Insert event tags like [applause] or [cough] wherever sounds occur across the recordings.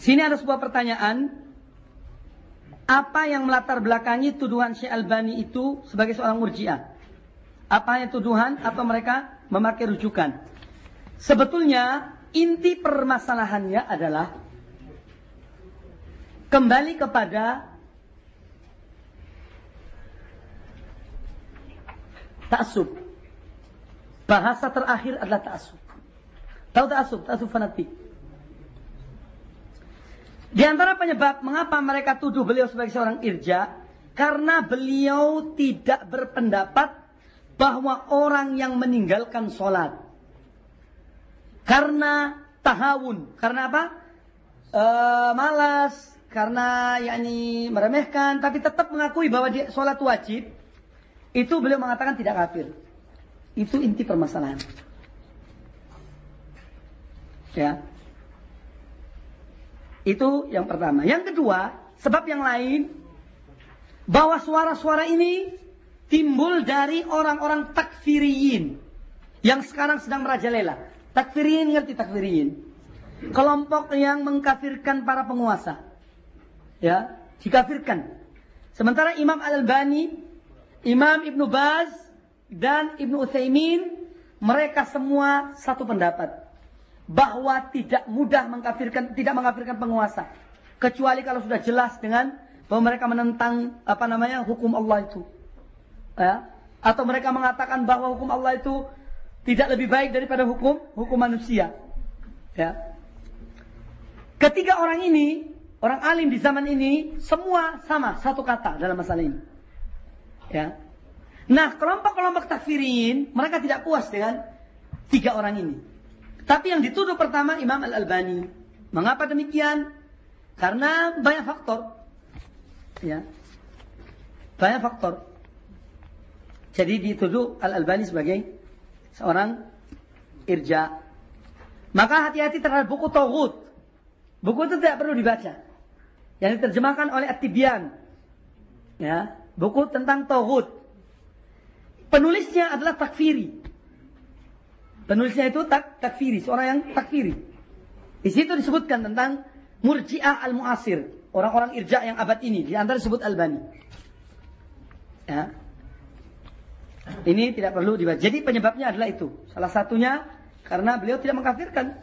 Sini ada sebuah pertanyaan. Apa yang melatar belakangi tuduhan Syekh Albani itu sebagai seorang murjiah? Apa yang tuduhan atau mereka memakai rujukan? Sebetulnya inti permasalahannya adalah kembali kepada ta'assub. Bahasa terakhir adalah ta'assub. Tahu ta'assub? Ta'assub fanatik. Di antara penyebab mengapa mereka tuduh beliau sebagai seorang irja, karena beliau tidak berpendapat bahwa orang yang meninggalkan sholat karena tahawun, karena apa? E, malas, karena yakni meremehkan, tapi tetap mengakui bahwa dia sholat wajib, itu beliau mengatakan tidak kafir. Itu inti permasalahan. Ya. Itu yang pertama. Yang kedua, sebab yang lain bahwa suara-suara ini timbul dari orang-orang takfiriyin yang sekarang sedang merajalela. Takfiriyin ngerti takfiriyin? Kelompok yang mengkafirkan para penguasa. Ya, dikafirkan. Sementara Imam Al-Albani, Imam Ibnu Baz dan Ibnu Utsaimin mereka semua satu pendapat bahwa tidak mudah mengkafirkan tidak mengkafirkan penguasa. Kecuali kalau sudah jelas dengan bahwa mereka menentang apa namanya hukum Allah itu. Ya? Atau mereka mengatakan bahwa hukum Allah itu tidak lebih baik daripada hukum hukum manusia. Ya? Ketiga orang ini orang alim di zaman ini semua sama satu kata dalam masalah ini. Ya? Nah kelompok-kelompok takfirin mereka tidak puas dengan tiga orang ini tapi yang dituduh pertama Imam Al-Albani. Mengapa demikian? Karena banyak faktor. Ya. Banyak faktor. Jadi dituduh Al-Albani sebagai seorang irja. Maka hati-hati terhadap buku Tauhud. Buku itu tidak perlu dibaca. Yang diterjemahkan oleh At-Tibyan. Ya, buku tentang Tauhud. Penulisnya adalah takfiri. Penulisnya itu tak takfiri, seorang yang takfiri. Di situ disebutkan tentang murjiah al-muasir, orang-orang irja yang abad ini, di antara disebut Albani. Ya. Ini tidak perlu dibaca. Jadi penyebabnya adalah itu. Salah satunya karena beliau tidak mengkafirkan.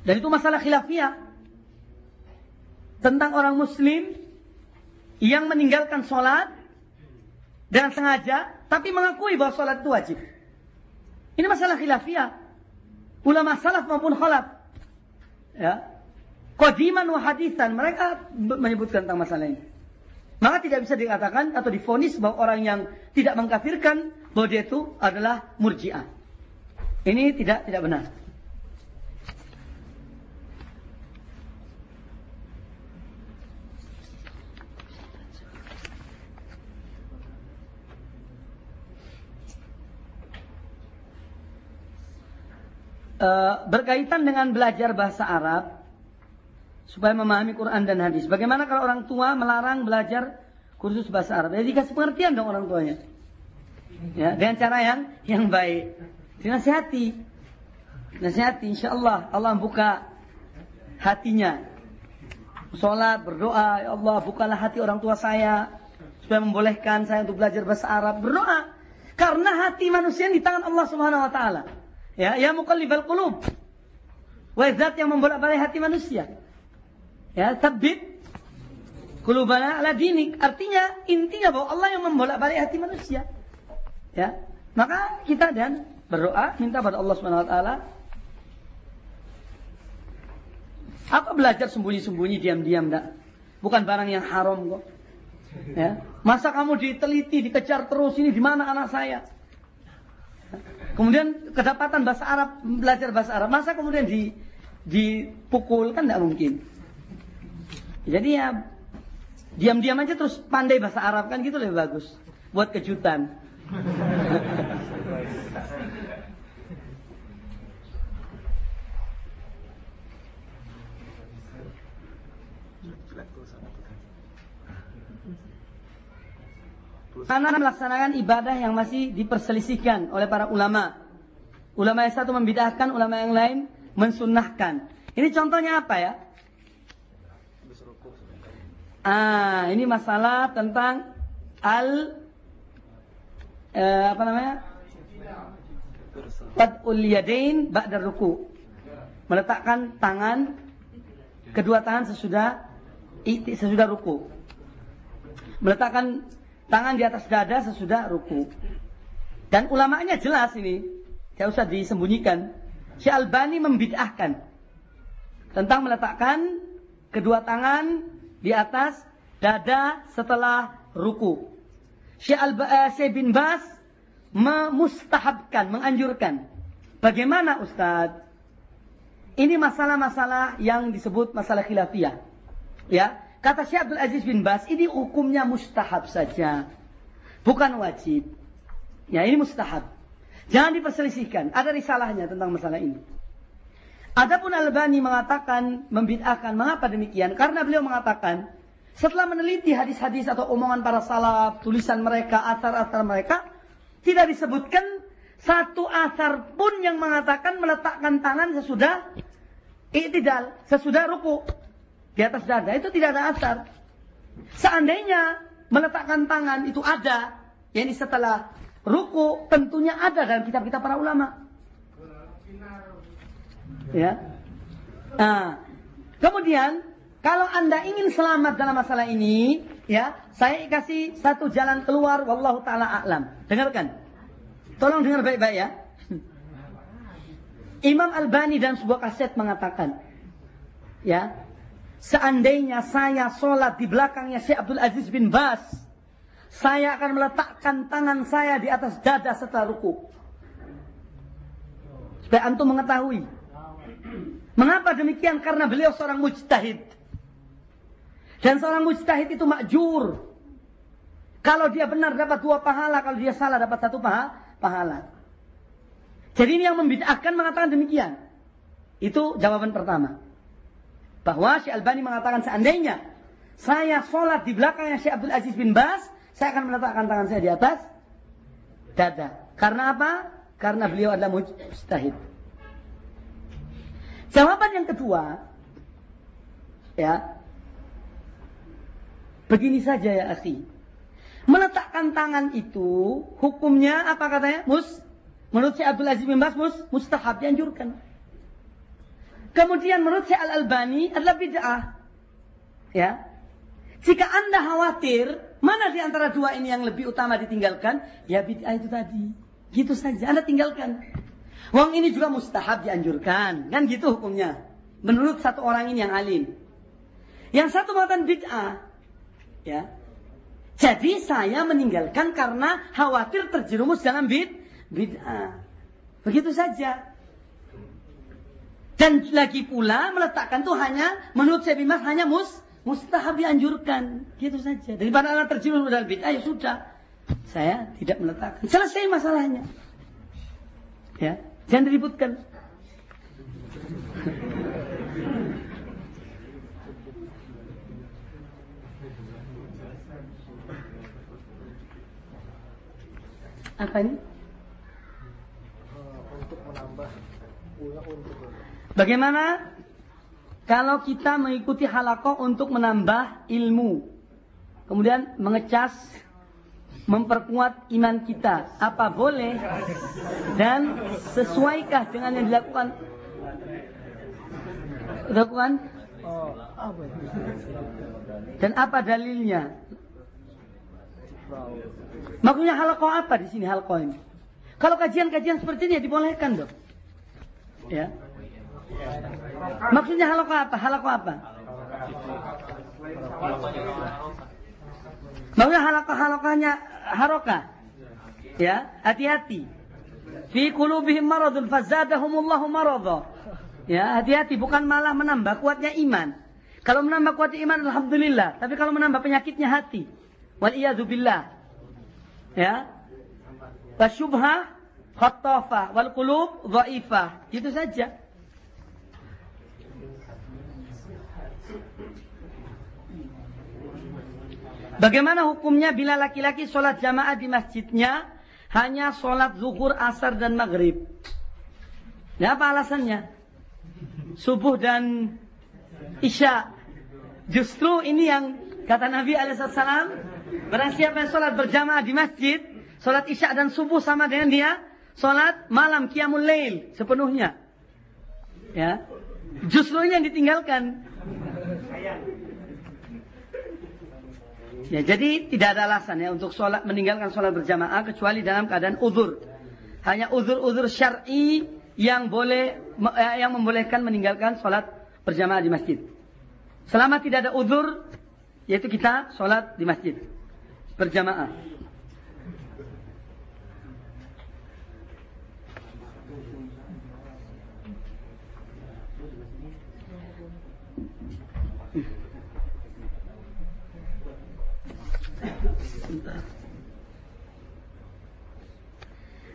Dan itu masalah khilafiyah. Tentang orang muslim yang meninggalkan sholat dengan sengaja, tapi mengakui bahwa sholat itu wajib. Ini masalah khilafiyah. Ulama salaf maupun khalaf. Ya. Qadiman wa hadisan. Mereka menyebutkan tentang masalah ini. Maka tidak bisa dikatakan atau difonis bahwa orang yang tidak mengkafirkan bahwa dia itu adalah murjiah. Ini tidak tidak benar. Berkaitan dengan belajar bahasa Arab supaya memahami Quran dan hadis. Bagaimana kalau orang tua melarang belajar kursus bahasa Arab? Jadi dikasih pengertian dong orang tuanya. Ya, dengan cara yang yang baik. Dinasihati. Nasihati insya Allah Allah buka hatinya. Sholat, berdoa, ya Allah bukalah hati orang tua saya supaya membolehkan saya untuk belajar bahasa Arab. Berdoa karena hati manusia di tangan Allah Subhanahu wa taala. Ya, ya muqallibal qulub. Wa zat yang membolak-balik hati manusia. Ya, tabbit qulubana ala dinik. Artinya intinya bahwa Allah yang membolak-balik hati manusia. Ya. Maka kita dan berdoa minta pada Allah Subhanahu wa taala Apa belajar sembunyi-sembunyi diam-diam enggak? Bukan barang yang haram kok. Ya. Masa kamu diteliti, dikejar terus ini di mana anak saya? Kemudian kedapatan bahasa Arab, belajar bahasa Arab, masa kemudian di dipukul kan tidak mungkin. Jadi ya diam-diam aja terus pandai bahasa Arab kan gitu lebih bagus buat kejutan. [laughs] Karena melaksanakan ibadah yang masih diperselisihkan oleh para ulama. Ulama yang satu membidahkan, ulama yang lain mensunnahkan. Ini contohnya apa ya? Ah, ini masalah tentang al eh, apa namanya? Qad'ul yadain ba'da ruku. Meletakkan tangan kedua tangan sesudah sesudah ruku. Meletakkan tangan di atas dada sesudah ruku. Dan ulamanya jelas ini. Tidak usah disembunyikan. Syekh Albani membid'ahkan. Tentang meletakkan kedua tangan di atas dada setelah ruku. Syekh, Alba, uh, Syekh bin Bas memustahabkan, menganjurkan. Bagaimana Ustadz? Ini masalah-masalah yang disebut masalah khilafiyah. Ya, kata Syekh Abdul Aziz bin Bas, ini hukumnya mustahab saja. Bukan wajib. Ya, ini mustahab. Jangan diperselisihkan. Ada risalahnya tentang masalah ini. Adapun Al-Bani mengatakan, membid'ahkan. Mengapa demikian? Karena beliau mengatakan, setelah meneliti hadis-hadis atau omongan para salaf, tulisan mereka, asar-asar mereka, tidak disebutkan satu asar pun yang mengatakan meletakkan tangan sesudah i'tidal, sesudah ruku di atas dada. Itu tidak ada asar. Seandainya meletakkan tangan itu ada, yakni setelah ruku, tentunya ada dalam kitab-kitab para ulama. Ya. Nah, kemudian kalau Anda ingin selamat dalam masalah ini, ya, saya kasih satu jalan keluar wallahu taala a'lam. Dengarkan. Tolong dengar baik-baik ya. Imam Albani dalam sebuah kaset mengatakan, ya, seandainya saya sholat di belakangnya Syekh Abdul Aziz bin Bas, saya akan meletakkan tangan saya di atas dada setelah ruku. Supaya antum mengetahui Mengapa demikian? Karena beliau seorang mujtahid. Dan seorang mujtahid itu makjur. Kalau dia benar dapat dua pahala, kalau dia salah dapat satu pahala. Jadi ini yang membid'ahkan mengatakan demikian. Itu jawaban pertama. Bahwa Syekh Albani mengatakan seandainya saya sholat di belakangnya Syekh Abdul Aziz bin Bas, saya akan meletakkan tangan saya di atas dada. Karena apa? Karena beliau adalah mujtahid. Jawaban yang kedua, ya, begini saja ya akhi. Meletakkan tangan itu hukumnya apa katanya? Mus, menurut Syekh Abdul Aziz bin Bas mus, mustahab dianjurkan. Kemudian menurut Syekh Al Albani adalah bid'ah. Ya. Jika Anda khawatir mana di antara dua ini yang lebih utama ditinggalkan, ya bid'ah itu tadi. Gitu saja, Anda tinggalkan. Wong ini juga mustahab dianjurkan. Kan gitu hukumnya. Menurut satu orang ini yang alim. Yang satu mengatakan bid'ah. Ya. Jadi saya meninggalkan karena khawatir terjerumus dalam bid bid'ah. Begitu saja. Dan lagi pula meletakkan itu hanya menurut saya bimas hanya mus mustahab dianjurkan. Gitu saja. Daripada anak terjerumus dalam bid'ah ya sudah. Saya tidak meletakkan. Selesai masalahnya. Ya. Jangan diributkan. Apa ini? Bagaimana kalau kita mengikuti halakoh untuk menambah ilmu, kemudian mengecas memperkuat iman kita. Apa boleh dan sesuaikah dengan yang dilakukan dilakukan dan apa dalilnya? Maksudnya halakoh apa di sini halakoh ini? Kalau kajian-kajian seperti ini ya dibolehkan dong. Ya. Maksudnya halakoh apa? Halakoh apa? Maksudnya halakah-halakahnya haroka. Ya, hati-hati. Fi qulubihim maradun fazadahumullahu maradha. Ya, hati-hati bukan malah menambah kuatnya iman. Kalau menambah kuatnya iman alhamdulillah, tapi kalau menambah penyakitnya hati. Wal billah. Ya. Wasyubha khattafah wal qulub dhaifah. Itu saja. Bagaimana hukumnya bila laki-laki sholat jamaah di masjidnya hanya sholat zuhur, asar, dan maghrib? Ya apa alasannya? Subuh dan isya. Justru ini yang Kata Nabi Alaihissalam, barang siapa yang sholat berjamaah di masjid, sholat isya dan subuh sama dengan dia, sholat malam kiamul lail sepenuhnya. Ya, justru ini yang ditinggalkan. Ya, jadi tidak ada alasan ya untuk sholat meninggalkan sholat berjamaah kecuali dalam keadaan uzur. Hanya uzur-uzur syar'i yang boleh eh, yang membolehkan meninggalkan sholat berjamaah di masjid. Selama tidak ada uzur, yaitu kita sholat di masjid berjamaah.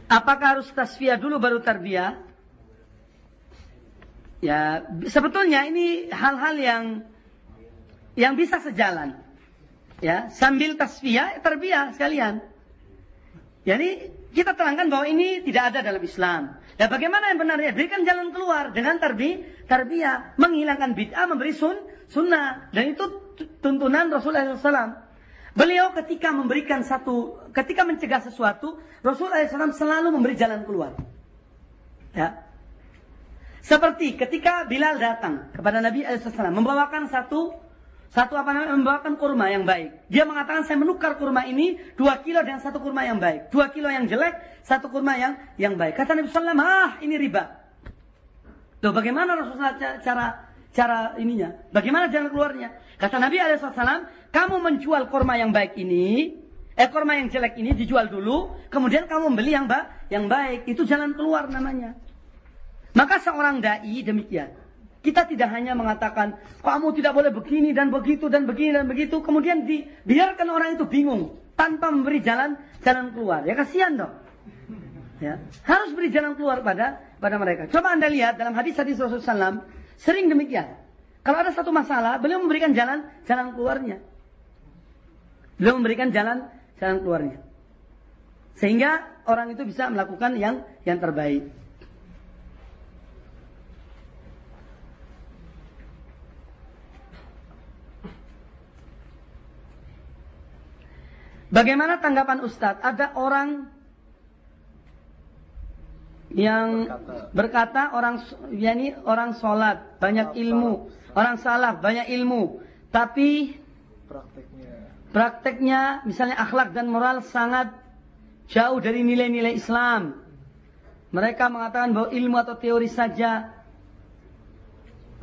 Apakah harus tasfiyah dulu baru tarbiyah? Ya, sebetulnya ini hal-hal yang yang bisa sejalan. Ya, sambil tasfiyah tarbiyah sekalian. Jadi kita terangkan bahwa ini tidak ada dalam Islam. Dan bagaimana yang benar ya? Berikan jalan keluar dengan tarbi, tarbiyah, menghilangkan bid'ah, memberi sun, sunnah. Dan itu tuntunan Rasulullah SAW. Beliau ketika memberikan satu, ketika mencegah sesuatu, Rasulullah SAW selalu memberi jalan keluar. Ya. Seperti ketika Bilal datang kepada Nabi SAW membawakan satu satu apa namanya membawakan kurma yang baik. Dia mengatakan saya menukar kurma ini dua kilo dengan satu kurma yang baik. Dua kilo yang jelek, satu kurma yang yang baik. Kata Nabi SAW, ah ini riba. Tuh bagaimana Rasulullah cara cara ininya? Bagaimana jalan keluarnya? Kata Nabi SAW, kamu menjual kurma yang baik ini, eh kurma yang jelek ini dijual dulu, kemudian kamu membeli yang, ba yang baik. Itu jalan keluar namanya. Maka seorang dai demikian. Kita tidak hanya mengatakan, kamu tidak boleh begini dan begitu dan begini dan begitu. Kemudian dibiarkan orang itu bingung. Tanpa memberi jalan jalan keluar. Ya kasihan dong. Ya. Harus beri jalan keluar pada pada mereka. Coba anda lihat dalam hadis-hadis Rasulullah SAW. Sering demikian. Kalau ada satu masalah, beliau memberikan jalan jalan keluarnya. Beliau memberikan jalan jalan keluarnya. Sehingga orang itu bisa melakukan yang yang terbaik. Bagaimana tanggapan Ustadz? Ada orang yang berkata, orang yakni orang sholat banyak ilmu, orang salaf banyak ilmu, tapi prakteknya prakteknya misalnya akhlak dan moral sangat jauh dari nilai-nilai Islam. Mereka mengatakan bahwa ilmu atau teori saja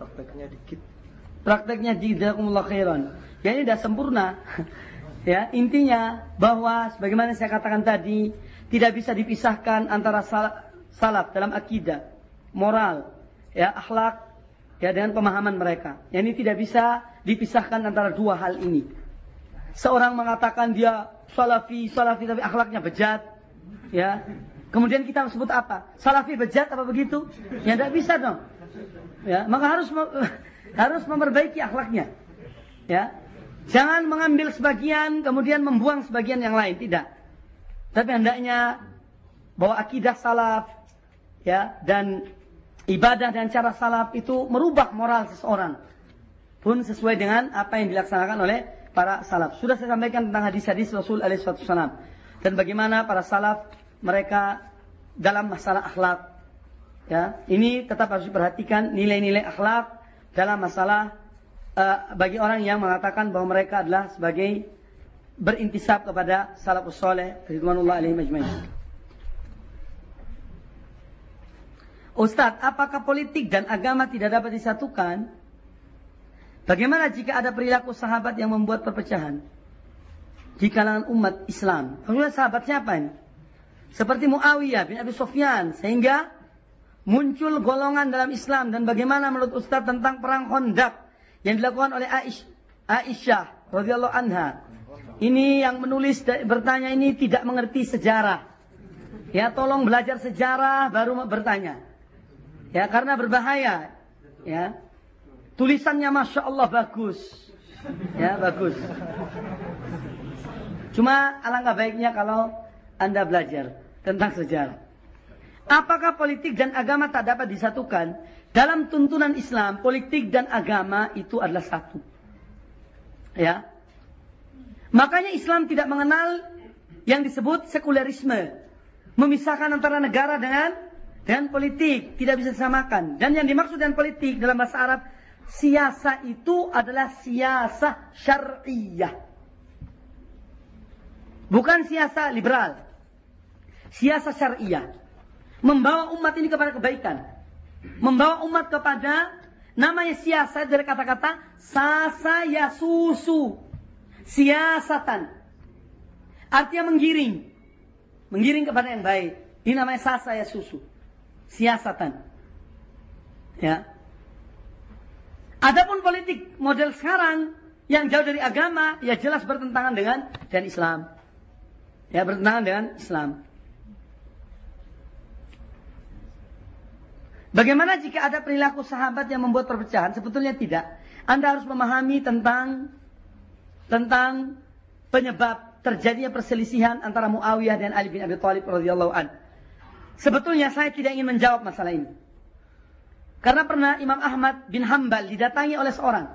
prakteknya dikit. Prakteknya jazakumullah khairan. Ya ini sudah sempurna. [laughs] ya, intinya bahwa sebagaimana saya katakan tadi, tidak bisa dipisahkan antara salaf, salaf dalam akidah, moral, ya akhlak ya dengan pemahaman mereka. Ya, ini tidak bisa dipisahkan antara dua hal ini. Seorang mengatakan dia salafi, salafi tapi akhlaknya bejat. Ya. Kemudian kita sebut apa? Salafi bejat apa begitu? Ya tidak bisa dong. Ya, maka harus [laughs] harus memperbaiki akhlaknya. Ya. Jangan mengambil sebagian kemudian membuang sebagian yang lain, tidak. Tapi hendaknya bahwa akidah salaf ya dan ibadah dan cara salaf itu merubah moral seseorang pun sesuai dengan apa yang dilaksanakan oleh para salaf. Sudah saya sampaikan tentang hadis-hadis Rasul alaihissalam dan bagaimana para salaf mereka dalam masalah akhlak. Ya, ini tetap harus diperhatikan nilai-nilai akhlak dalam masalah uh, bagi orang yang mengatakan bahwa mereka adalah sebagai berintisab kepada salafus soleh ridwanullah alaihi majma'in. Ustadz, apakah politik dan agama tidak dapat disatukan? Bagaimana jika ada perilaku sahabat yang membuat perpecahan? Di kalangan umat Islam. Maksudnya sahabat siapa ini? Seperti Muawiyah bin Abi Sufyan. Sehingga muncul golongan dalam Islam. Dan bagaimana menurut Ustaz tentang perang Hondak. Yang dilakukan oleh Aisyah radhiyallahu anha. Ini yang menulis bertanya ini tidak mengerti sejarah. Ya tolong belajar sejarah baru bertanya. Ya karena berbahaya. Ya Tulisannya Masya Allah bagus. Ya, bagus. Cuma alangkah baiknya kalau Anda belajar tentang sejarah. Apakah politik dan agama tak dapat disatukan? Dalam tuntunan Islam, politik dan agama itu adalah satu. Ya. Makanya Islam tidak mengenal yang disebut sekulerisme. Memisahkan antara negara dengan dengan politik. Tidak bisa disamakan. Dan yang dimaksud dengan politik dalam bahasa Arab. Siasa itu adalah siasa syariah. Bukan siasa liberal. Siasa syariah. Membawa umat ini kepada kebaikan. Membawa umat kepada namanya siasa dari kata-kata sasa yasusu siasatan. Artinya menggiring. Menggiring kepada yang baik. Ini namanya sasa ya susu. Siasatan. Ya. Adapun politik model sekarang yang jauh dari agama ya jelas bertentangan dengan dan Islam. Ya bertentangan dengan Islam. Bagaimana jika ada perilaku sahabat yang membuat perpecahan? Sebetulnya tidak. Anda harus memahami tentang tentang penyebab terjadinya perselisihan antara Muawiyah dan Ali bin Abi Thalib radhiyallahu an. Sebetulnya saya tidak ingin menjawab masalah ini. Karena pernah Imam Ahmad bin Hambal didatangi oleh seorang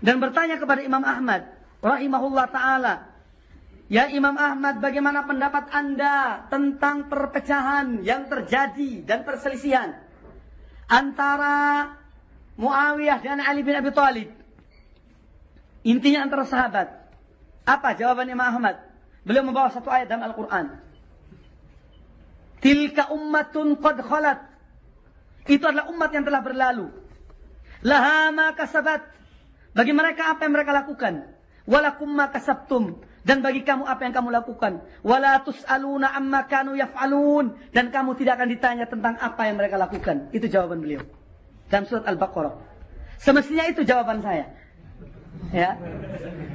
dan bertanya kepada Imam Ahmad rahimahullah taala, "Ya Imam Ahmad, bagaimana pendapat Anda tentang perpecahan yang terjadi dan perselisihan antara Muawiyah dan Ali bin Abi Thalib?" Intinya antara sahabat. Apa jawaban Imam Ahmad? Beliau membawa satu ayat dalam Al-Quran. Tilka ummatun qad khalat. Itu adalah umat yang telah berlalu. Laha ma kasabat. Bagi mereka apa yang mereka lakukan. Walakum ma kasabtum. Dan bagi kamu apa yang kamu lakukan. Wala tus'aluna amma kanu yaf'alun. Dan kamu tidak akan ditanya tentang apa yang mereka lakukan. Itu jawaban beliau. Dalam surat Al-Baqarah. Semestinya itu jawaban saya. Ya.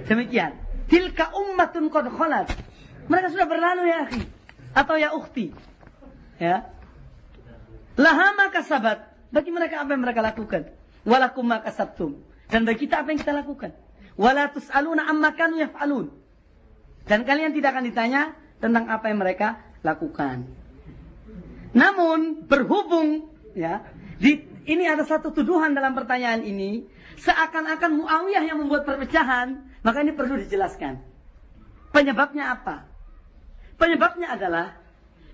Demikian. Tilka ummatun qad khalat. Mereka sudah berlalu ya akhi atau ya ukhti. Ya. Laha ma kasabat. Bagi mereka apa yang mereka lakukan? Walakum ma kasabtum. Dan bagi kita apa yang kita lakukan? Wala tus'aluna amma kanu yaf'alun. Dan kalian tidak akan ditanya tentang apa yang mereka lakukan. Namun berhubung ya, di, ini ada satu tuduhan dalam pertanyaan ini Seakan-akan Muawiyah yang membuat perpecahan, maka ini perlu dijelaskan. Penyebabnya apa? Penyebabnya adalah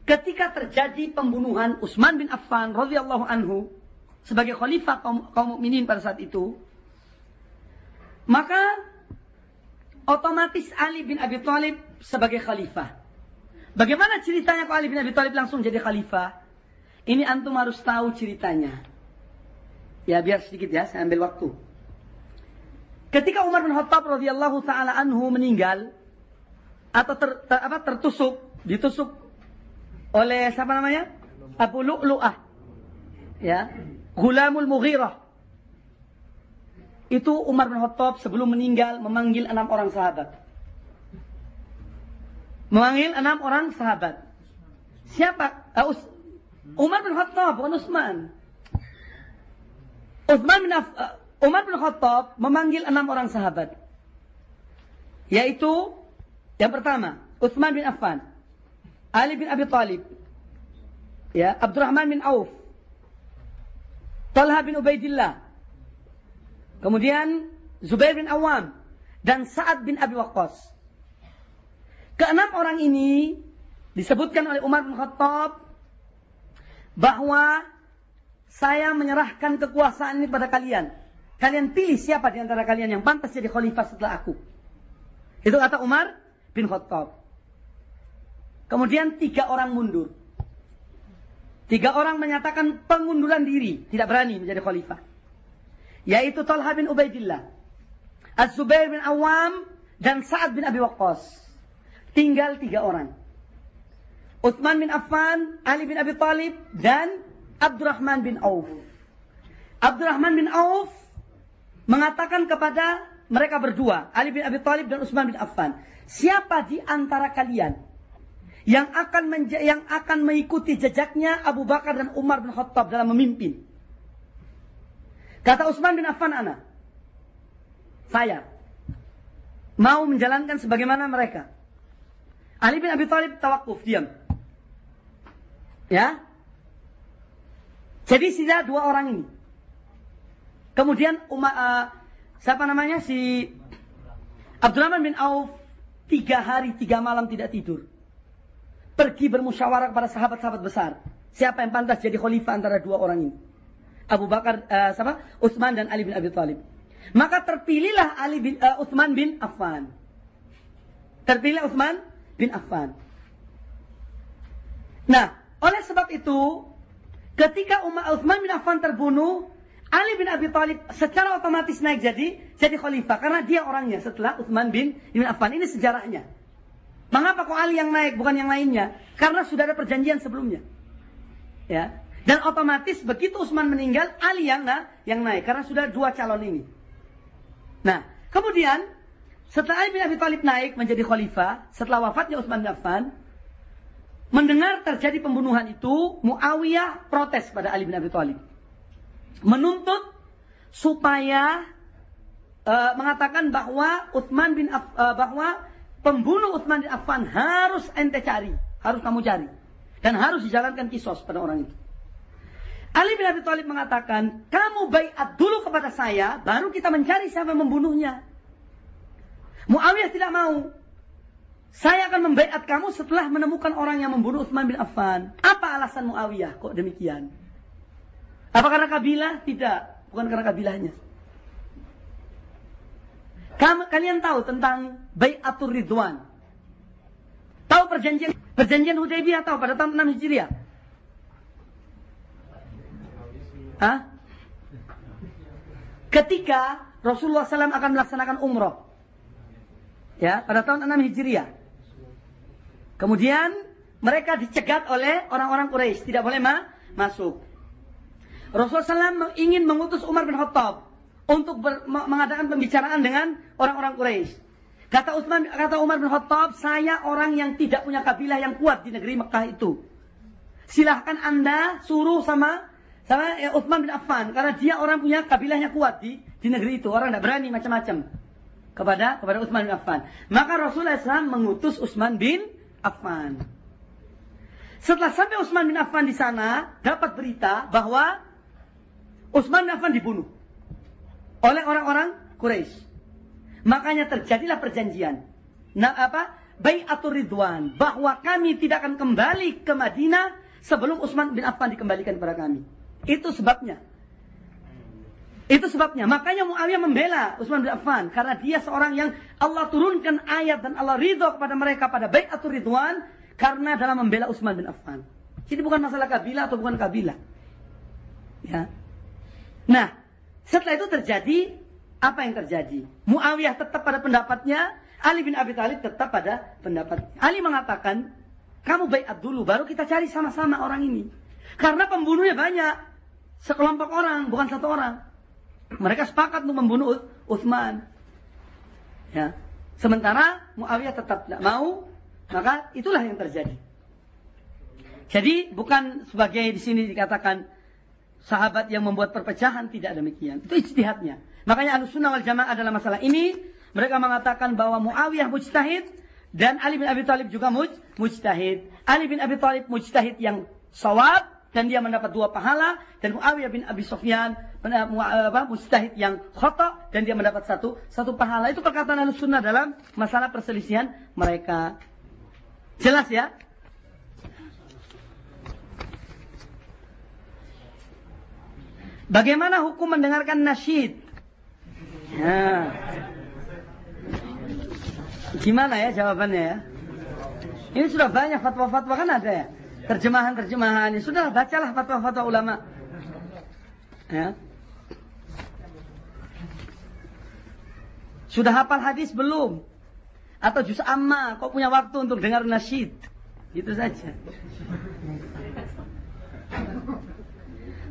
ketika terjadi pembunuhan Utsman bin Affan radhiyallahu anhu sebagai khalifah kaum, kaum mukminin pada saat itu, maka otomatis Ali bin Abi Thalib sebagai khalifah. Bagaimana ceritanya kok Ali bin Abi Thalib langsung jadi khalifah? Ini antum harus tahu ceritanya. Ya biar sedikit ya, saya ambil waktu. Ketika Umar bin Khattab radhiyallahu taala anhu meninggal atau ter, ter, apa tertusuk, ditusuk oleh siapa namanya? Abu Lu'lu'ah. Ya, Gulamul Mughirah. Itu Umar bin Khattab sebelum meninggal memanggil enam orang sahabat. Memanggil enam orang sahabat. Siapa? Uh, Umar bin Khattab, bukan Utsman. Utsman bin uh, Umar bin Khattab memanggil enam orang sahabat. Yaitu yang pertama, Utsman bin Affan, Ali bin Abi Thalib, ya, Abdurrahman bin Auf, Talha bin Ubaidillah, kemudian Zubair bin Awam, dan Sa'ad bin Abi Waqqas. Keenam orang ini disebutkan oleh Umar bin Khattab bahwa saya menyerahkan kekuasaan ini pada kalian. Kalian pilih siapa di antara kalian yang pantas jadi khalifah setelah aku. Itu kata Umar bin Khattab. Kemudian tiga orang mundur. Tiga orang menyatakan pengunduran diri. Tidak berani menjadi khalifah. Yaitu Talha bin Ubaidillah. Az-Zubair bin Awam. Dan Sa'ad bin Abi Waqqas. Tinggal tiga orang. Uthman bin Affan, Ali bin Abi Talib, dan Abdurrahman bin Auf. Abdurrahman bin Auf mengatakan kepada mereka berdua, Ali bin Abi Thalib dan Utsman bin Affan, siapa di antara kalian yang akan yang akan mengikuti jejaknya Abu Bakar dan Umar bin Khattab dalam memimpin? Kata Utsman bin Affan ana, saya mau menjalankan sebagaimana mereka. Ali bin Abi Thalib tawakuf, diam. Ya. Jadi sisa dua orang ini. Kemudian Umar, uh, siapa namanya si Abdurrahman bin Auf tiga hari, tiga malam tidak tidur. Pergi bermusyawarah kepada sahabat-sahabat besar. Siapa yang pantas jadi khalifah antara dua orang ini? Abu Bakar, uh, siapa? Utsman dan Ali bin Abi Thalib. Maka terpilihlah Ali bin uh, Utsman bin Affan. Terpilih Utsman bin Affan. Nah, oleh sebab itu, ketika Umar Utsman bin Affan terbunuh, Ali bin Abi Thalib secara otomatis naik jadi jadi khalifah karena dia orangnya setelah Utsman bin bin Affan. Ini sejarahnya. Mengapa kok Ali yang naik bukan yang lainnya? Karena sudah ada perjanjian sebelumnya. Ya. Dan otomatis begitu Utsman meninggal, Ali yang, nah, yang naik karena sudah dua calon ini. Nah, kemudian setelah Ali bin Abi Thalib naik menjadi khalifah, setelah wafatnya Utsman bin Affan, mendengar terjadi pembunuhan itu, Muawiyah protes pada Ali bin Abi Thalib. Menuntut supaya uh, mengatakan bahwa Utsman bin Aff, uh, bahwa pembunuh Utsman bin Affan harus ente cari, harus kamu cari dan harus dijalankan kisos pada orang itu. Ali bin Abi Thalib mengatakan, kamu baiat dulu kepada saya, baru kita mencari siapa membunuhnya. Muawiyah tidak mau. Saya akan membaiat kamu setelah menemukan orang yang membunuh Utsman bin Affan. Apa alasan Muawiyah kok demikian? Apa karena kabilah? Tidak, bukan karena kabilahnya. Kamu, kalian tahu tentang Bayatul Ridwan. Tahu perjanjian perjanjian Hudaybiyah tahu pada tahun 6 Hijriah? Hah? Ketika Rasulullah SAW akan melaksanakan umroh. Ya, pada tahun 6 Hijriah. Kemudian mereka dicegat oleh orang-orang Quraisy, tidak boleh ma masuk. Rasulullah SAW ingin mengutus Umar bin Khattab untuk ber, mengadakan pembicaraan dengan orang-orang Quraisy. Kata Utsman, kata Umar bin Khattab, saya orang yang tidak punya kabilah yang kuat di negeri Mekah itu. Silahkan anda suruh sama sama ya, Utsman bin Affan karena dia orang punya kabilahnya kuat di di negeri itu. Orang tidak berani macam-macam kepada kepada Utsman bin Affan. Maka Rasulullah SAW mengutus Utsman bin Affan. Setelah sampai Utsman bin Affan di sana, dapat berita bahwa Utsman bin Affan dibunuh oleh orang-orang Quraisy. Makanya terjadilah perjanjian. Nah, apa? Bayatul Ridwan bahwa kami tidak akan kembali ke Madinah sebelum Utsman bin Affan dikembalikan kepada kami. Itu sebabnya. Itu sebabnya. Makanya Muawiyah membela Utsman bin Affan. Karena dia seorang yang Allah turunkan ayat dan Allah ridho kepada mereka pada baik atau ridwan. Karena dalam membela Utsman bin Affan. Jadi bukan masalah kabilah atau bukan kabilah. Ya. Nah, setelah itu terjadi apa yang terjadi? Muawiyah tetap pada pendapatnya, Ali bin Abi Thalib tetap pada pendapat. Ali mengatakan, kamu baik dulu, baru kita cari sama-sama orang ini. Karena pembunuhnya banyak. Sekelompok orang, bukan satu orang. Mereka sepakat untuk membunuh Utsman. Ya. Sementara Muawiyah tetap tidak mau, maka itulah yang terjadi. Jadi bukan sebagai di sini dikatakan sahabat yang membuat perpecahan tidak demikian. Itu ijtihadnya. Makanya Ahlussunnah wal Jamaah adalah masalah ini mereka mengatakan bahwa Muawiyah mujtahid dan Ali bin Abi Thalib juga muj, mujtahid. Ali bin Abi Thalib mujtahid yang sawab dan dia mendapat dua pahala dan Muawiyah bin Abi Sufyan apa, mustahid yang khata dan dia mendapat satu satu pahala itu perkataan Sunnah dalam masalah perselisihan mereka jelas ya Bagaimana hukum mendengarkan nasyid? Ya. Gimana ya jawabannya ya? Ini sudah banyak fatwa-fatwa kan ada ya? terjemahan-terjemahan. Ya, sudah bacalah fatwa-fatwa ulama. Ya. Sudah hafal hadis belum? Atau juz amma, kok punya waktu untuk dengar nasyid? Gitu saja.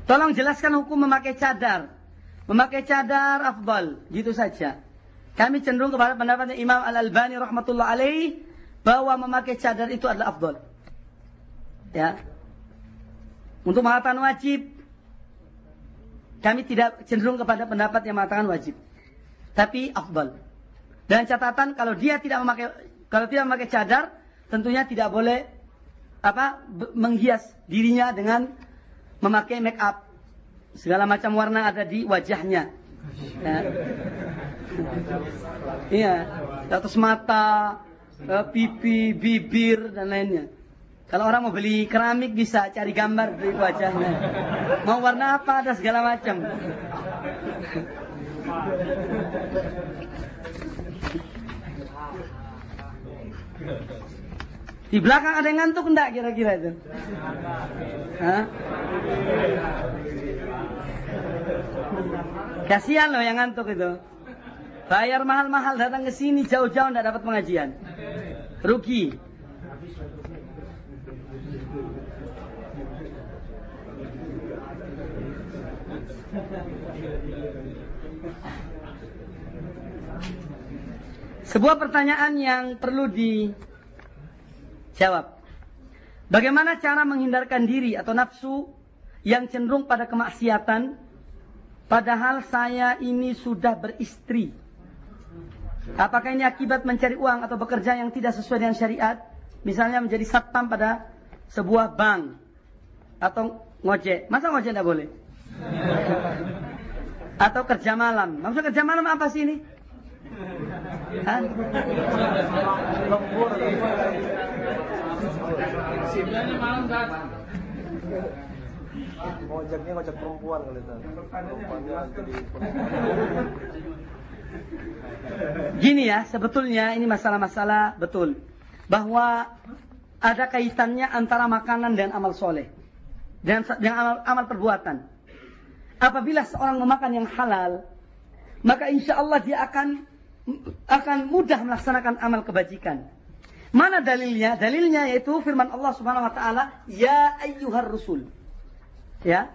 Tolong jelaskan hukum memakai cadar. Memakai cadar afdal, gitu saja. Kami cenderung kepada pendapatnya Imam Al-Albani rahmatullah alaih bahwa memakai cadar itu adalah afdal. Ya. Untuk mengatakan wajib, kami tidak cenderung kepada pendapat yang mengatakan wajib. Tapi afdal. Dan catatan kalau dia tidak memakai kalau tidak memakai cadar, tentunya tidak boleh apa menghias dirinya dengan memakai make up. Segala macam warna ada di wajahnya. Ya. Iya, di atas mata, uh, pipi, bibir dan lainnya. Kalau orang mau beli keramik bisa cari gambar dari wajahnya. Mau warna apa ada segala macam. [laughs] Di belakang ada yang ngantuk enggak kira-kira itu? Hah? Kasihan loh yang ngantuk itu. Bayar mahal-mahal datang ke sini jauh-jauh enggak dapat pengajian. Rugi. Sebuah pertanyaan yang perlu dijawab. Bagaimana cara menghindarkan diri atau nafsu yang cenderung pada kemaksiatan padahal saya ini sudah beristri? Apakah ini akibat mencari uang atau bekerja yang tidak sesuai dengan syariat? Misalnya menjadi satpam pada sebuah bank atau ngojek. Masa ngojek tidak boleh? atau kerja malam. Maksud kerja malam apa sih ini? Sebenarnya malam kan. Ngojaknya perempuan kali itu. Gini ya, sebetulnya ini masalah-masalah betul. Bahwa ada kaitannya antara makanan dan amal soleh. Dan, dan amal, amal perbuatan. Apabila seorang memakan yang halal, maka insya Allah dia akan akan mudah melaksanakan amal kebajikan. Mana dalilnya? Dalilnya yaitu firman Allah Subhanahu wa taala, "Ya ayyuhar rusul." Ya.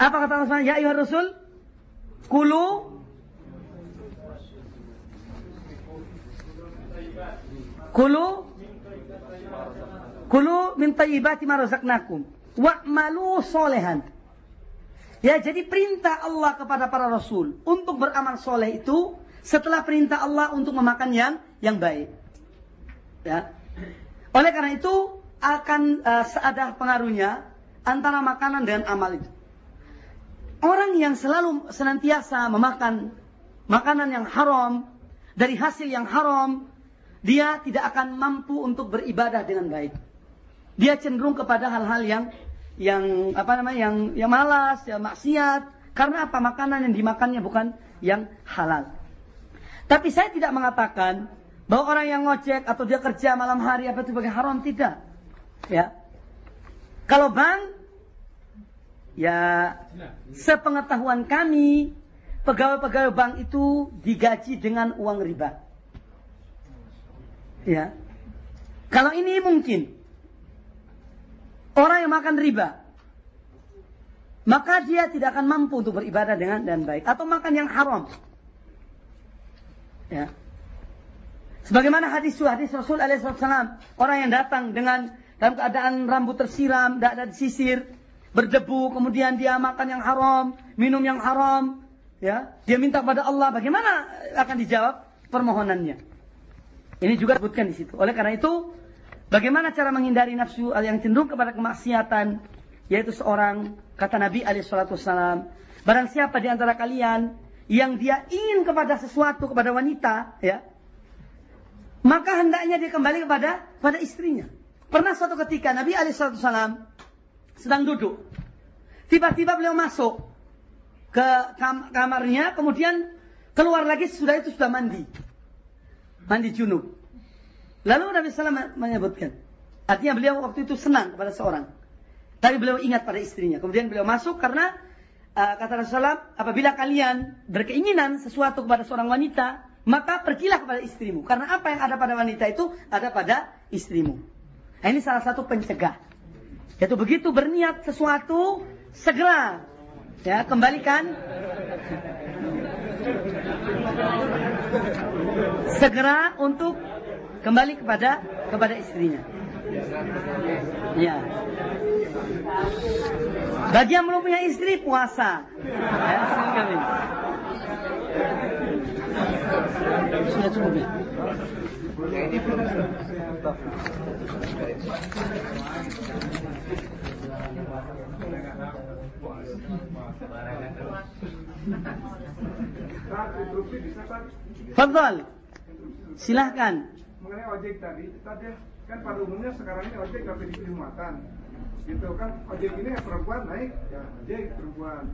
Apa kata Allah Ya ayyuhar rusul? Kulu Kulu Kulu min tayyibati ma razaqnakum wa'malu solehan. Ya, jadi perintah Allah kepada para rasul untuk beramal soleh itu setelah perintah Allah untuk memakan yang yang baik. Ya. Oleh karena itu akan uh, seada pengaruhnya antara makanan dan amal itu. Orang yang selalu senantiasa memakan makanan yang haram dari hasil yang haram, dia tidak akan mampu untuk beribadah dengan baik. Dia cenderung kepada hal-hal yang yang apa namanya yang yang malas, yang maksiat. Karena apa? Makanan yang dimakannya bukan yang halal. Tapi saya tidak mengatakan bahwa orang yang ngojek atau dia kerja malam hari apa itu sebagai haram tidak. Ya. Kalau bank ya sepengetahuan kami pegawai-pegawai bank itu digaji dengan uang riba. Ya. Kalau ini mungkin orang yang makan riba maka dia tidak akan mampu untuk beribadah dengan dan baik atau makan yang haram. Ya. Sebagaimana hadis hadis Rasul alaihissalam, orang yang datang dengan dalam keadaan rambut tersiram, tidak ada sisir, berdebu, kemudian dia makan yang haram, minum yang haram, ya, dia minta pada Allah, bagaimana akan dijawab permohonannya? Ini juga disebutkan di situ. Oleh karena itu, bagaimana cara menghindari nafsu yang cenderung kepada kemaksiatan, yaitu seorang kata Nabi alaihissalam, barang siapa di antara kalian yang dia ingin kepada sesuatu kepada wanita, ya, maka hendaknya dia kembali kepada pada istrinya. Pernah suatu ketika Nabi Alaihissalam sedang duduk, tiba-tiba beliau masuk ke kam kamarnya, kemudian keluar lagi sudah itu sudah mandi, mandi junub. Lalu Nabi Sallam menyebutkan, artinya beliau waktu itu senang kepada seorang, tapi beliau ingat pada istrinya. Kemudian beliau masuk karena uh, kata Rasulullah, apabila kalian berkeinginan sesuatu kepada seorang wanita, maka pergilah kepada istrimu. Karena apa yang ada pada wanita itu ada pada istrimu. Nah, ini salah satu pencegah. Yaitu begitu berniat sesuatu, segera ya kembalikan segera untuk kembali kepada kepada istrinya. Ya. Bagi yang belum punya istri puasa. Ya. Sudah. Silahkan. mengenai ojek tadi, tadi kan pada umumnya sekarang ini ojek gak pilih muatan, gitu kan ojek ini perempuan naik ya ojek perempuan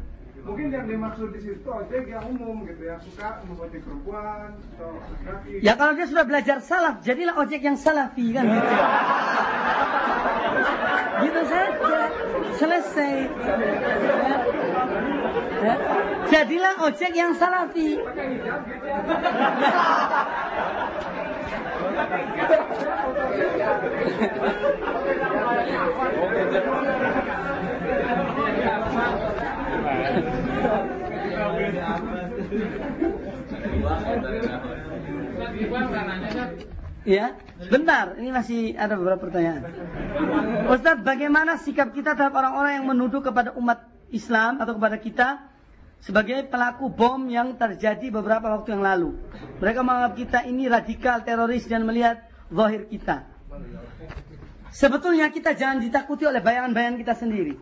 mungkin yang dimaksud di situ ojek yang umum gitu ya suka ojek perempuan atau laki ya kalau dia sudah belajar salaf jadilah ojek yang salafi kan? Gitu gitu saja. Selesai. Ya. Ya. jadilah ojek yang salafi Ya, bentar. Ini masih ada beberapa pertanyaan. Ustaz, bagaimana sikap kita terhadap orang-orang yang menuduh kepada umat Islam atau kepada kita sebagai pelaku bom yang terjadi beberapa waktu yang lalu? Mereka menganggap kita ini radikal, teroris dan melihat zahir kita. Sebetulnya kita jangan ditakuti oleh bayangan-bayangan kita sendiri.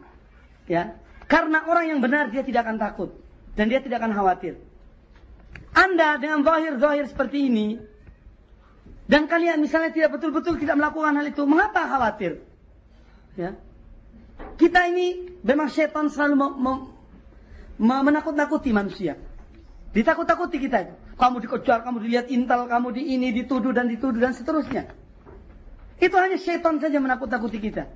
Ya, karena orang yang benar dia tidak akan takut dan dia tidak akan khawatir. Anda dengan zahir-zahir seperti ini dan kalian misalnya tidak betul-betul tidak melakukan hal itu, mengapa khawatir? Ya. Kita ini memang setan selalu menakut-nakuti manusia. Ditakut-takuti kita itu. Kamu dikejar, kamu dilihat intel, kamu di ini dituduh dan dituduh dan seterusnya. Itu hanya setan saja menakut-nakuti kita.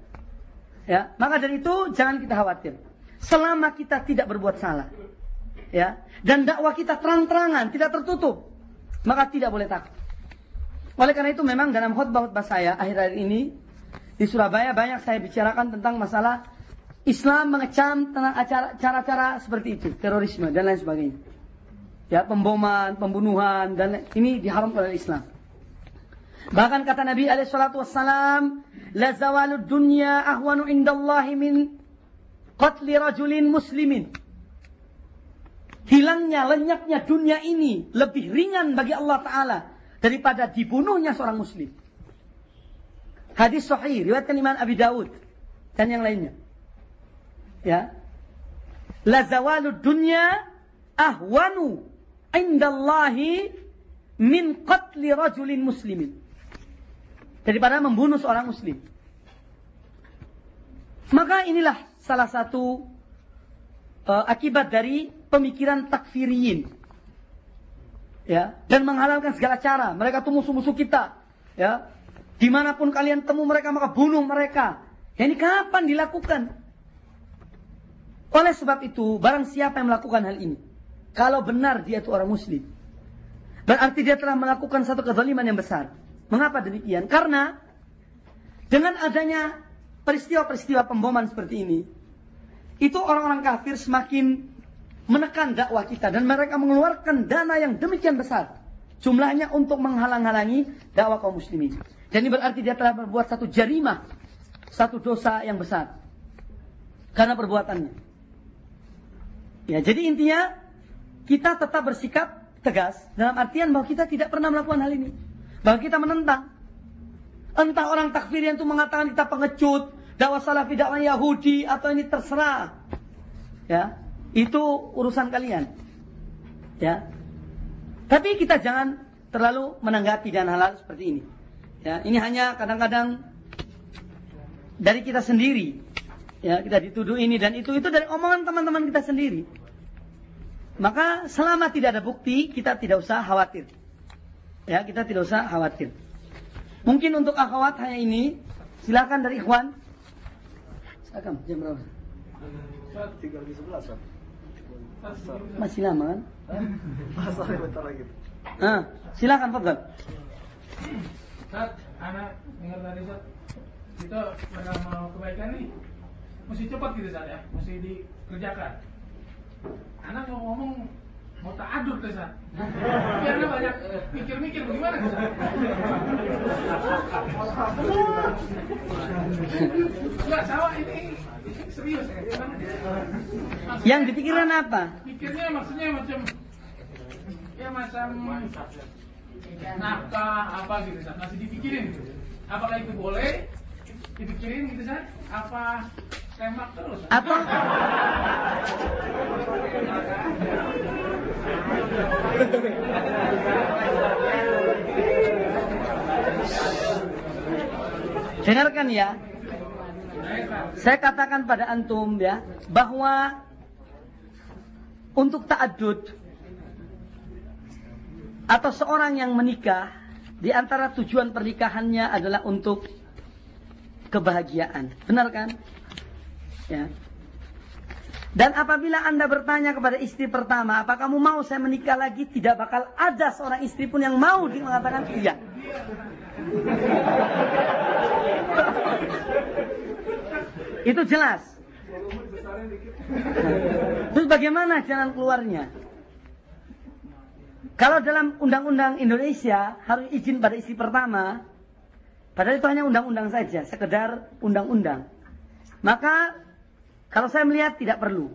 Ya, maka dari itu jangan kita khawatir selama kita tidak berbuat salah. Ya, dan dakwah kita terang-terangan, tidak tertutup, maka tidak boleh takut. Oleh karena itu memang dalam khutbah-khutbah saya akhir-akhir ini di Surabaya banyak saya bicarakan tentang masalah Islam mengecam cara-cara seperti itu, terorisme dan lain sebagainya. Ya, pemboman, pembunuhan dan ini diharamkan oleh Islam. Bahkan kata Nabi alaihi salatu wassalam, "La zawalud dunya ahwanu indallahi min qatli rajulin muslimin. Hilangnya, lenyapnya dunia ini lebih ringan bagi Allah Ta'ala daripada dibunuhnya seorang muslim. Hadis sahih, riwayatkan Imam Abi Dawud dan yang lainnya. Ya. La zawalud dunya ahwanu indallahi min qatli rajulin muslimin. Daripada membunuh seorang muslim. Maka inilah salah satu uh, akibat dari pemikiran takfiriyin. Ya, dan menghalalkan segala cara. Mereka tuh musuh-musuh kita. Ya, di mana pun kalian temu mereka maka bunuh mereka. Ya, ini kapan dilakukan? Oleh sebab itu, barang siapa yang melakukan hal ini, kalau benar dia itu orang muslim, berarti dia telah melakukan satu kezaliman yang besar. Mengapa demikian? Karena dengan adanya peristiwa-peristiwa pemboman seperti ini, itu orang-orang kafir semakin menekan dakwah kita dan mereka mengeluarkan dana yang demikian besar jumlahnya untuk menghalang-halangi dakwah kaum muslimin. Dan ini berarti dia telah berbuat satu jarimah, satu dosa yang besar karena perbuatannya. Ya, jadi intinya kita tetap bersikap tegas dalam artian bahwa kita tidak pernah melakukan hal ini. Bahwa kita menentang. Entah orang takfir yang itu mengatakan kita pengecut, dakwah salafi, dakwah Yahudi atau ini terserah. Ya, itu urusan kalian. Ya. Tapi kita jangan terlalu menanggapi dan hal-hal seperti ini. Ya, ini hanya kadang-kadang dari kita sendiri. Ya, kita dituduh ini dan itu itu dari omongan teman-teman kita sendiri. Maka selama tidak ada bukti, kita tidak usah khawatir. Ya, kita tidak usah khawatir. Mungkin untuk akhwat hanya ini. Silakan dari ikhwan. Silakan, jam berapa? Tiga lebih sebelas, Masih lama kan? Masih bentar lagi. Ah, silakan Fadlan. Saat anak dengar tadi Sat, kita pada mau kebaikan nih, mesti cepat gitu Sat ya, mesti dikerjakan. Anak mau ngomong mau tak aduk ke Sat. Biar banyak mikir-mikir bagaimana ke Sat. Enggak, sawah ini serius ya. Yang dipikirkan apa? Pikirnya maksudnya macam ya macam nafkah apa gitu Sat. Masih dipikirin gitu. Apakah itu boleh dipikirin gitu Sat? Apa tembak terus? Apa? [laughs] Dengarkan ya. Saya katakan pada antum ya bahwa untuk ta'adud atau seorang yang menikah di antara tujuan pernikahannya adalah untuk kebahagiaan. Benar kan? Ya. Dan apabila Anda bertanya kepada istri pertama, apa kamu mau saya menikah lagi? Tidak bakal ada seorang istri pun yang mau mengatakan iya. [laughs] Itu jelas. Terus bagaimana jalan keluarnya? Kalau dalam undang-undang Indonesia harus izin pada istri pertama, padahal itu hanya undang-undang saja, sekedar undang-undang. Maka kalau saya melihat tidak perlu.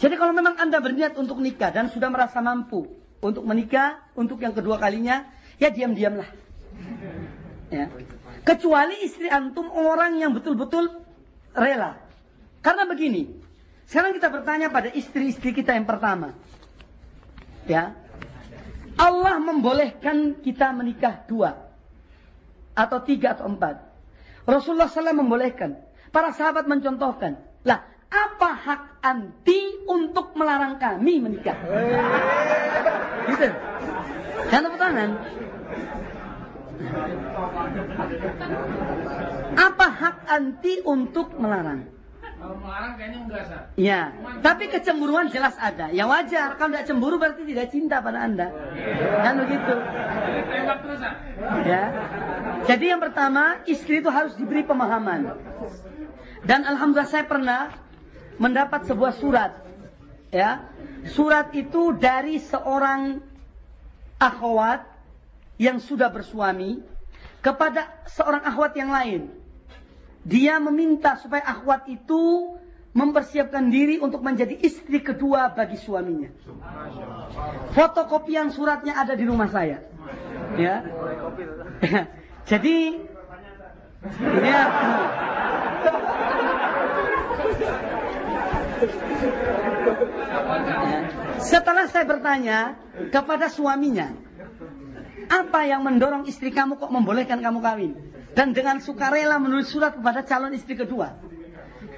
Jadi kalau memang Anda berniat untuk nikah dan sudah merasa mampu untuk menikah untuk yang kedua kalinya, ya diam-diamlah. Ya. Kecuali istri antum orang yang betul-betul rela. Karena begini, sekarang kita bertanya pada istri-istri kita yang pertama. Ya. Allah membolehkan kita menikah dua. Atau tiga atau empat. Rasulullah SAW membolehkan. Para sahabat mencontohkan. Lah, apa hak anti untuk melarang kami menikah? Gitu. Jangan tepuk tangan. Apa hak anti untuk melarang? Kalau melarang kayaknya enggak, Sar. Ya, tapi kecemburuan jelas ada. Ya wajar, kalau tidak cemburu berarti tidak cinta pada Anda. Kan begitu. Ya. Jadi yang pertama, istri itu harus diberi pemahaman. Dan alhamdulillah saya pernah mendapat sebuah surat. Ya. Surat itu dari seorang akhwat yang sudah bersuami kepada seorang akhwat yang lain. Dia meminta supaya akhwat itu mempersiapkan diri untuk menjadi istri kedua bagi suaminya. Fotokopian suratnya ada di rumah saya. Ya. [laughs] Jadi ya. Setelah saya bertanya kepada suaminya, apa yang mendorong istri kamu kok membolehkan kamu kawin? Dan dengan sukarela menulis surat kepada calon istri kedua.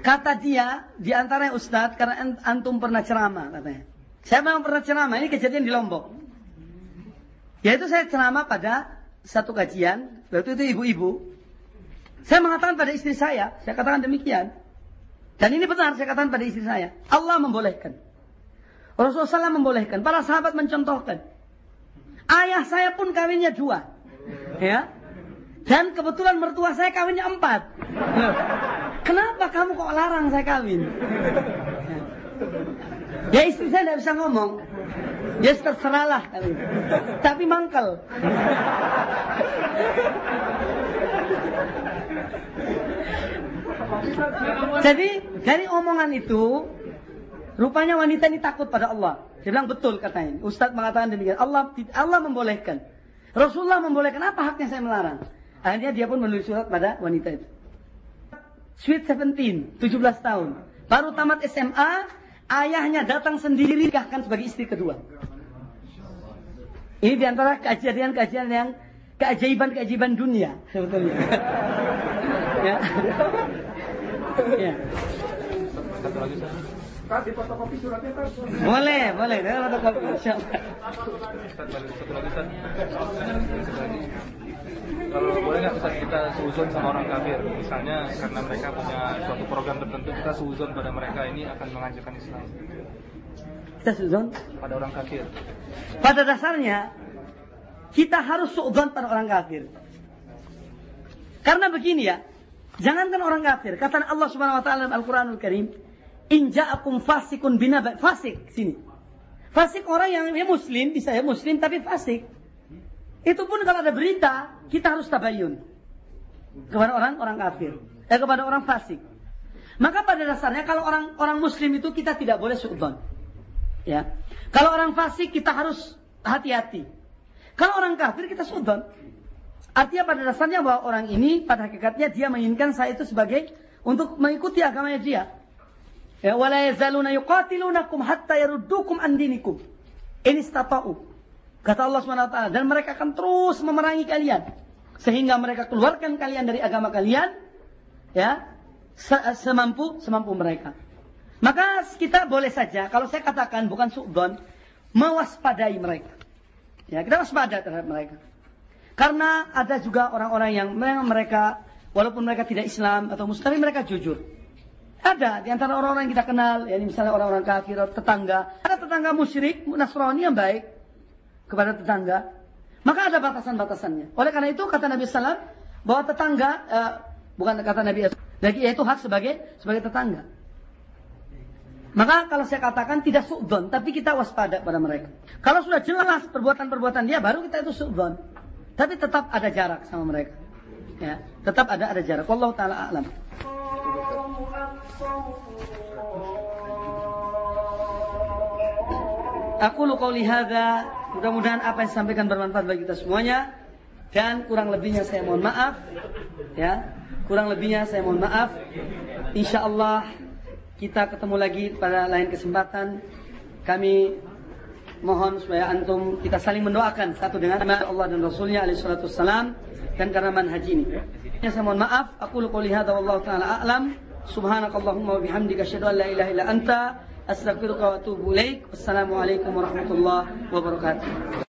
Kata dia, di antaranya Ustadz, karena antum pernah ceramah katanya. Saya memang pernah ceramah, ini kejadian di Lombok. Yaitu saya ceramah pada satu kajian, waktu itu ibu-ibu. Saya mengatakan pada istri saya, saya katakan demikian. Dan ini benar saya katakan pada istri saya. Allah membolehkan. Rasulullah SAW membolehkan. Para sahabat mencontohkan. Ayah saya pun kawinnya dua. Ya. Dan kebetulan mertua saya kawinnya empat. Kenapa kamu kok larang saya kawin? Ya istri saya tidak bisa ngomong. Ya terserahlah. Tapi mangkel. Jadi dari omongan itu rupanya wanita ini takut pada Allah. Dia bilang betul katanya. Ustadz mengatakan demikian. Allah Allah membolehkan. Rasulullah membolehkan. Apa haknya saya melarang? Akhirnya dia pun menulis surat pada wanita itu. Sweet 17, 17 tahun. Baru tamat SMA, ayahnya datang sendiri nikahkan sebagai istri kedua. Ini di antara kejadian-kejadian yang keajaiban-keajaiban dunia sebetulnya. [laughs] ya. ya. Satu lagi fotokopi suratnya kan? Boleh, boleh. Dari fotokopi. Insya Kalau boleh nggak Ustaz kita seuzon sama orang kafir, misalnya karena mereka punya suatu program tertentu kita seuzon pada mereka ini akan mengajarkan Islam. Kita seuzon pada orang kafir. Pada dasarnya kita harus seuzon pada orang kafir. Karena begini ya, jangankan orang kafir, kata Allah Subhanahu wa taala dalam Al-Qur'anul Karim, Inja'akum fasikun bina fasik sini. Fasik orang yang ya muslim, bisa ya muslim tapi fasik. Itu pun kalau ada berita, kita harus tabayun. Kepada orang orang kafir. Eh kepada orang fasik. Maka pada dasarnya kalau orang orang muslim itu kita tidak boleh suudon. Ya. Kalau orang fasik kita harus hati-hati. Kalau orang kafir kita suudon. Artinya pada dasarnya bahwa orang ini pada hakikatnya dia menginginkan saya itu sebagai untuk mengikuti agamanya dia. Ya, wala yazaluna hatta yaruddukum an dinikum. Ini istata'u. Kata Allah SWT. Dan mereka akan terus memerangi kalian. sehingga mereka keluarkan kalian dari agama kalian ya semampu semampu mereka. Maka kita boleh saja kalau saya katakan bukan suudon mewaspadai mereka. Ya, kita waspada terhadap mereka. Karena ada juga orang-orang yang mereka walaupun mereka tidak Islam atau Muslim tapi mereka jujur. Ada di antara orang-orang yang kita kenal, ya misalnya orang-orang kafir atau tetangga. Ada tetangga musyrik, Nasrani yang baik kepada tetangga. Maka ada batasan-batasannya. Oleh karena itu kata Nabi Sallam bahwa tetangga eh, bukan kata Nabi lagi yaitu hak sebagai sebagai tetangga. Maka kalau saya katakan tidak su'don, tapi kita waspada pada mereka. Kalau sudah jelas perbuatan-perbuatan dia, baru kita itu su'don. Tapi tetap ada jarak sama mereka. Ya, tetap ada ada jarak. Allah taala alam. Aku lu qauli hadza, mudah-mudahan apa yang disampaikan bermanfaat bagi kita semuanya dan kurang lebihnya saya mohon maaf. Ya, kurang lebihnya saya mohon maaf. Insyaallah kita ketemu lagi pada lain kesempatan. Kami mohon supaya antum kita saling mendoakan satu dengan Allah dan Rasulnya alaihi salatu wassalam dan karena manhaj ini. Ya, saya mohon maaf. Aku qouli hadza wallahu taala a'lam. Subhanakallahumma wa bihamdika asyhadu an la ilaha illa anta astaghfiruka wa atubu ilaik. Wassalamualaikum warahmatullahi wabarakatuh.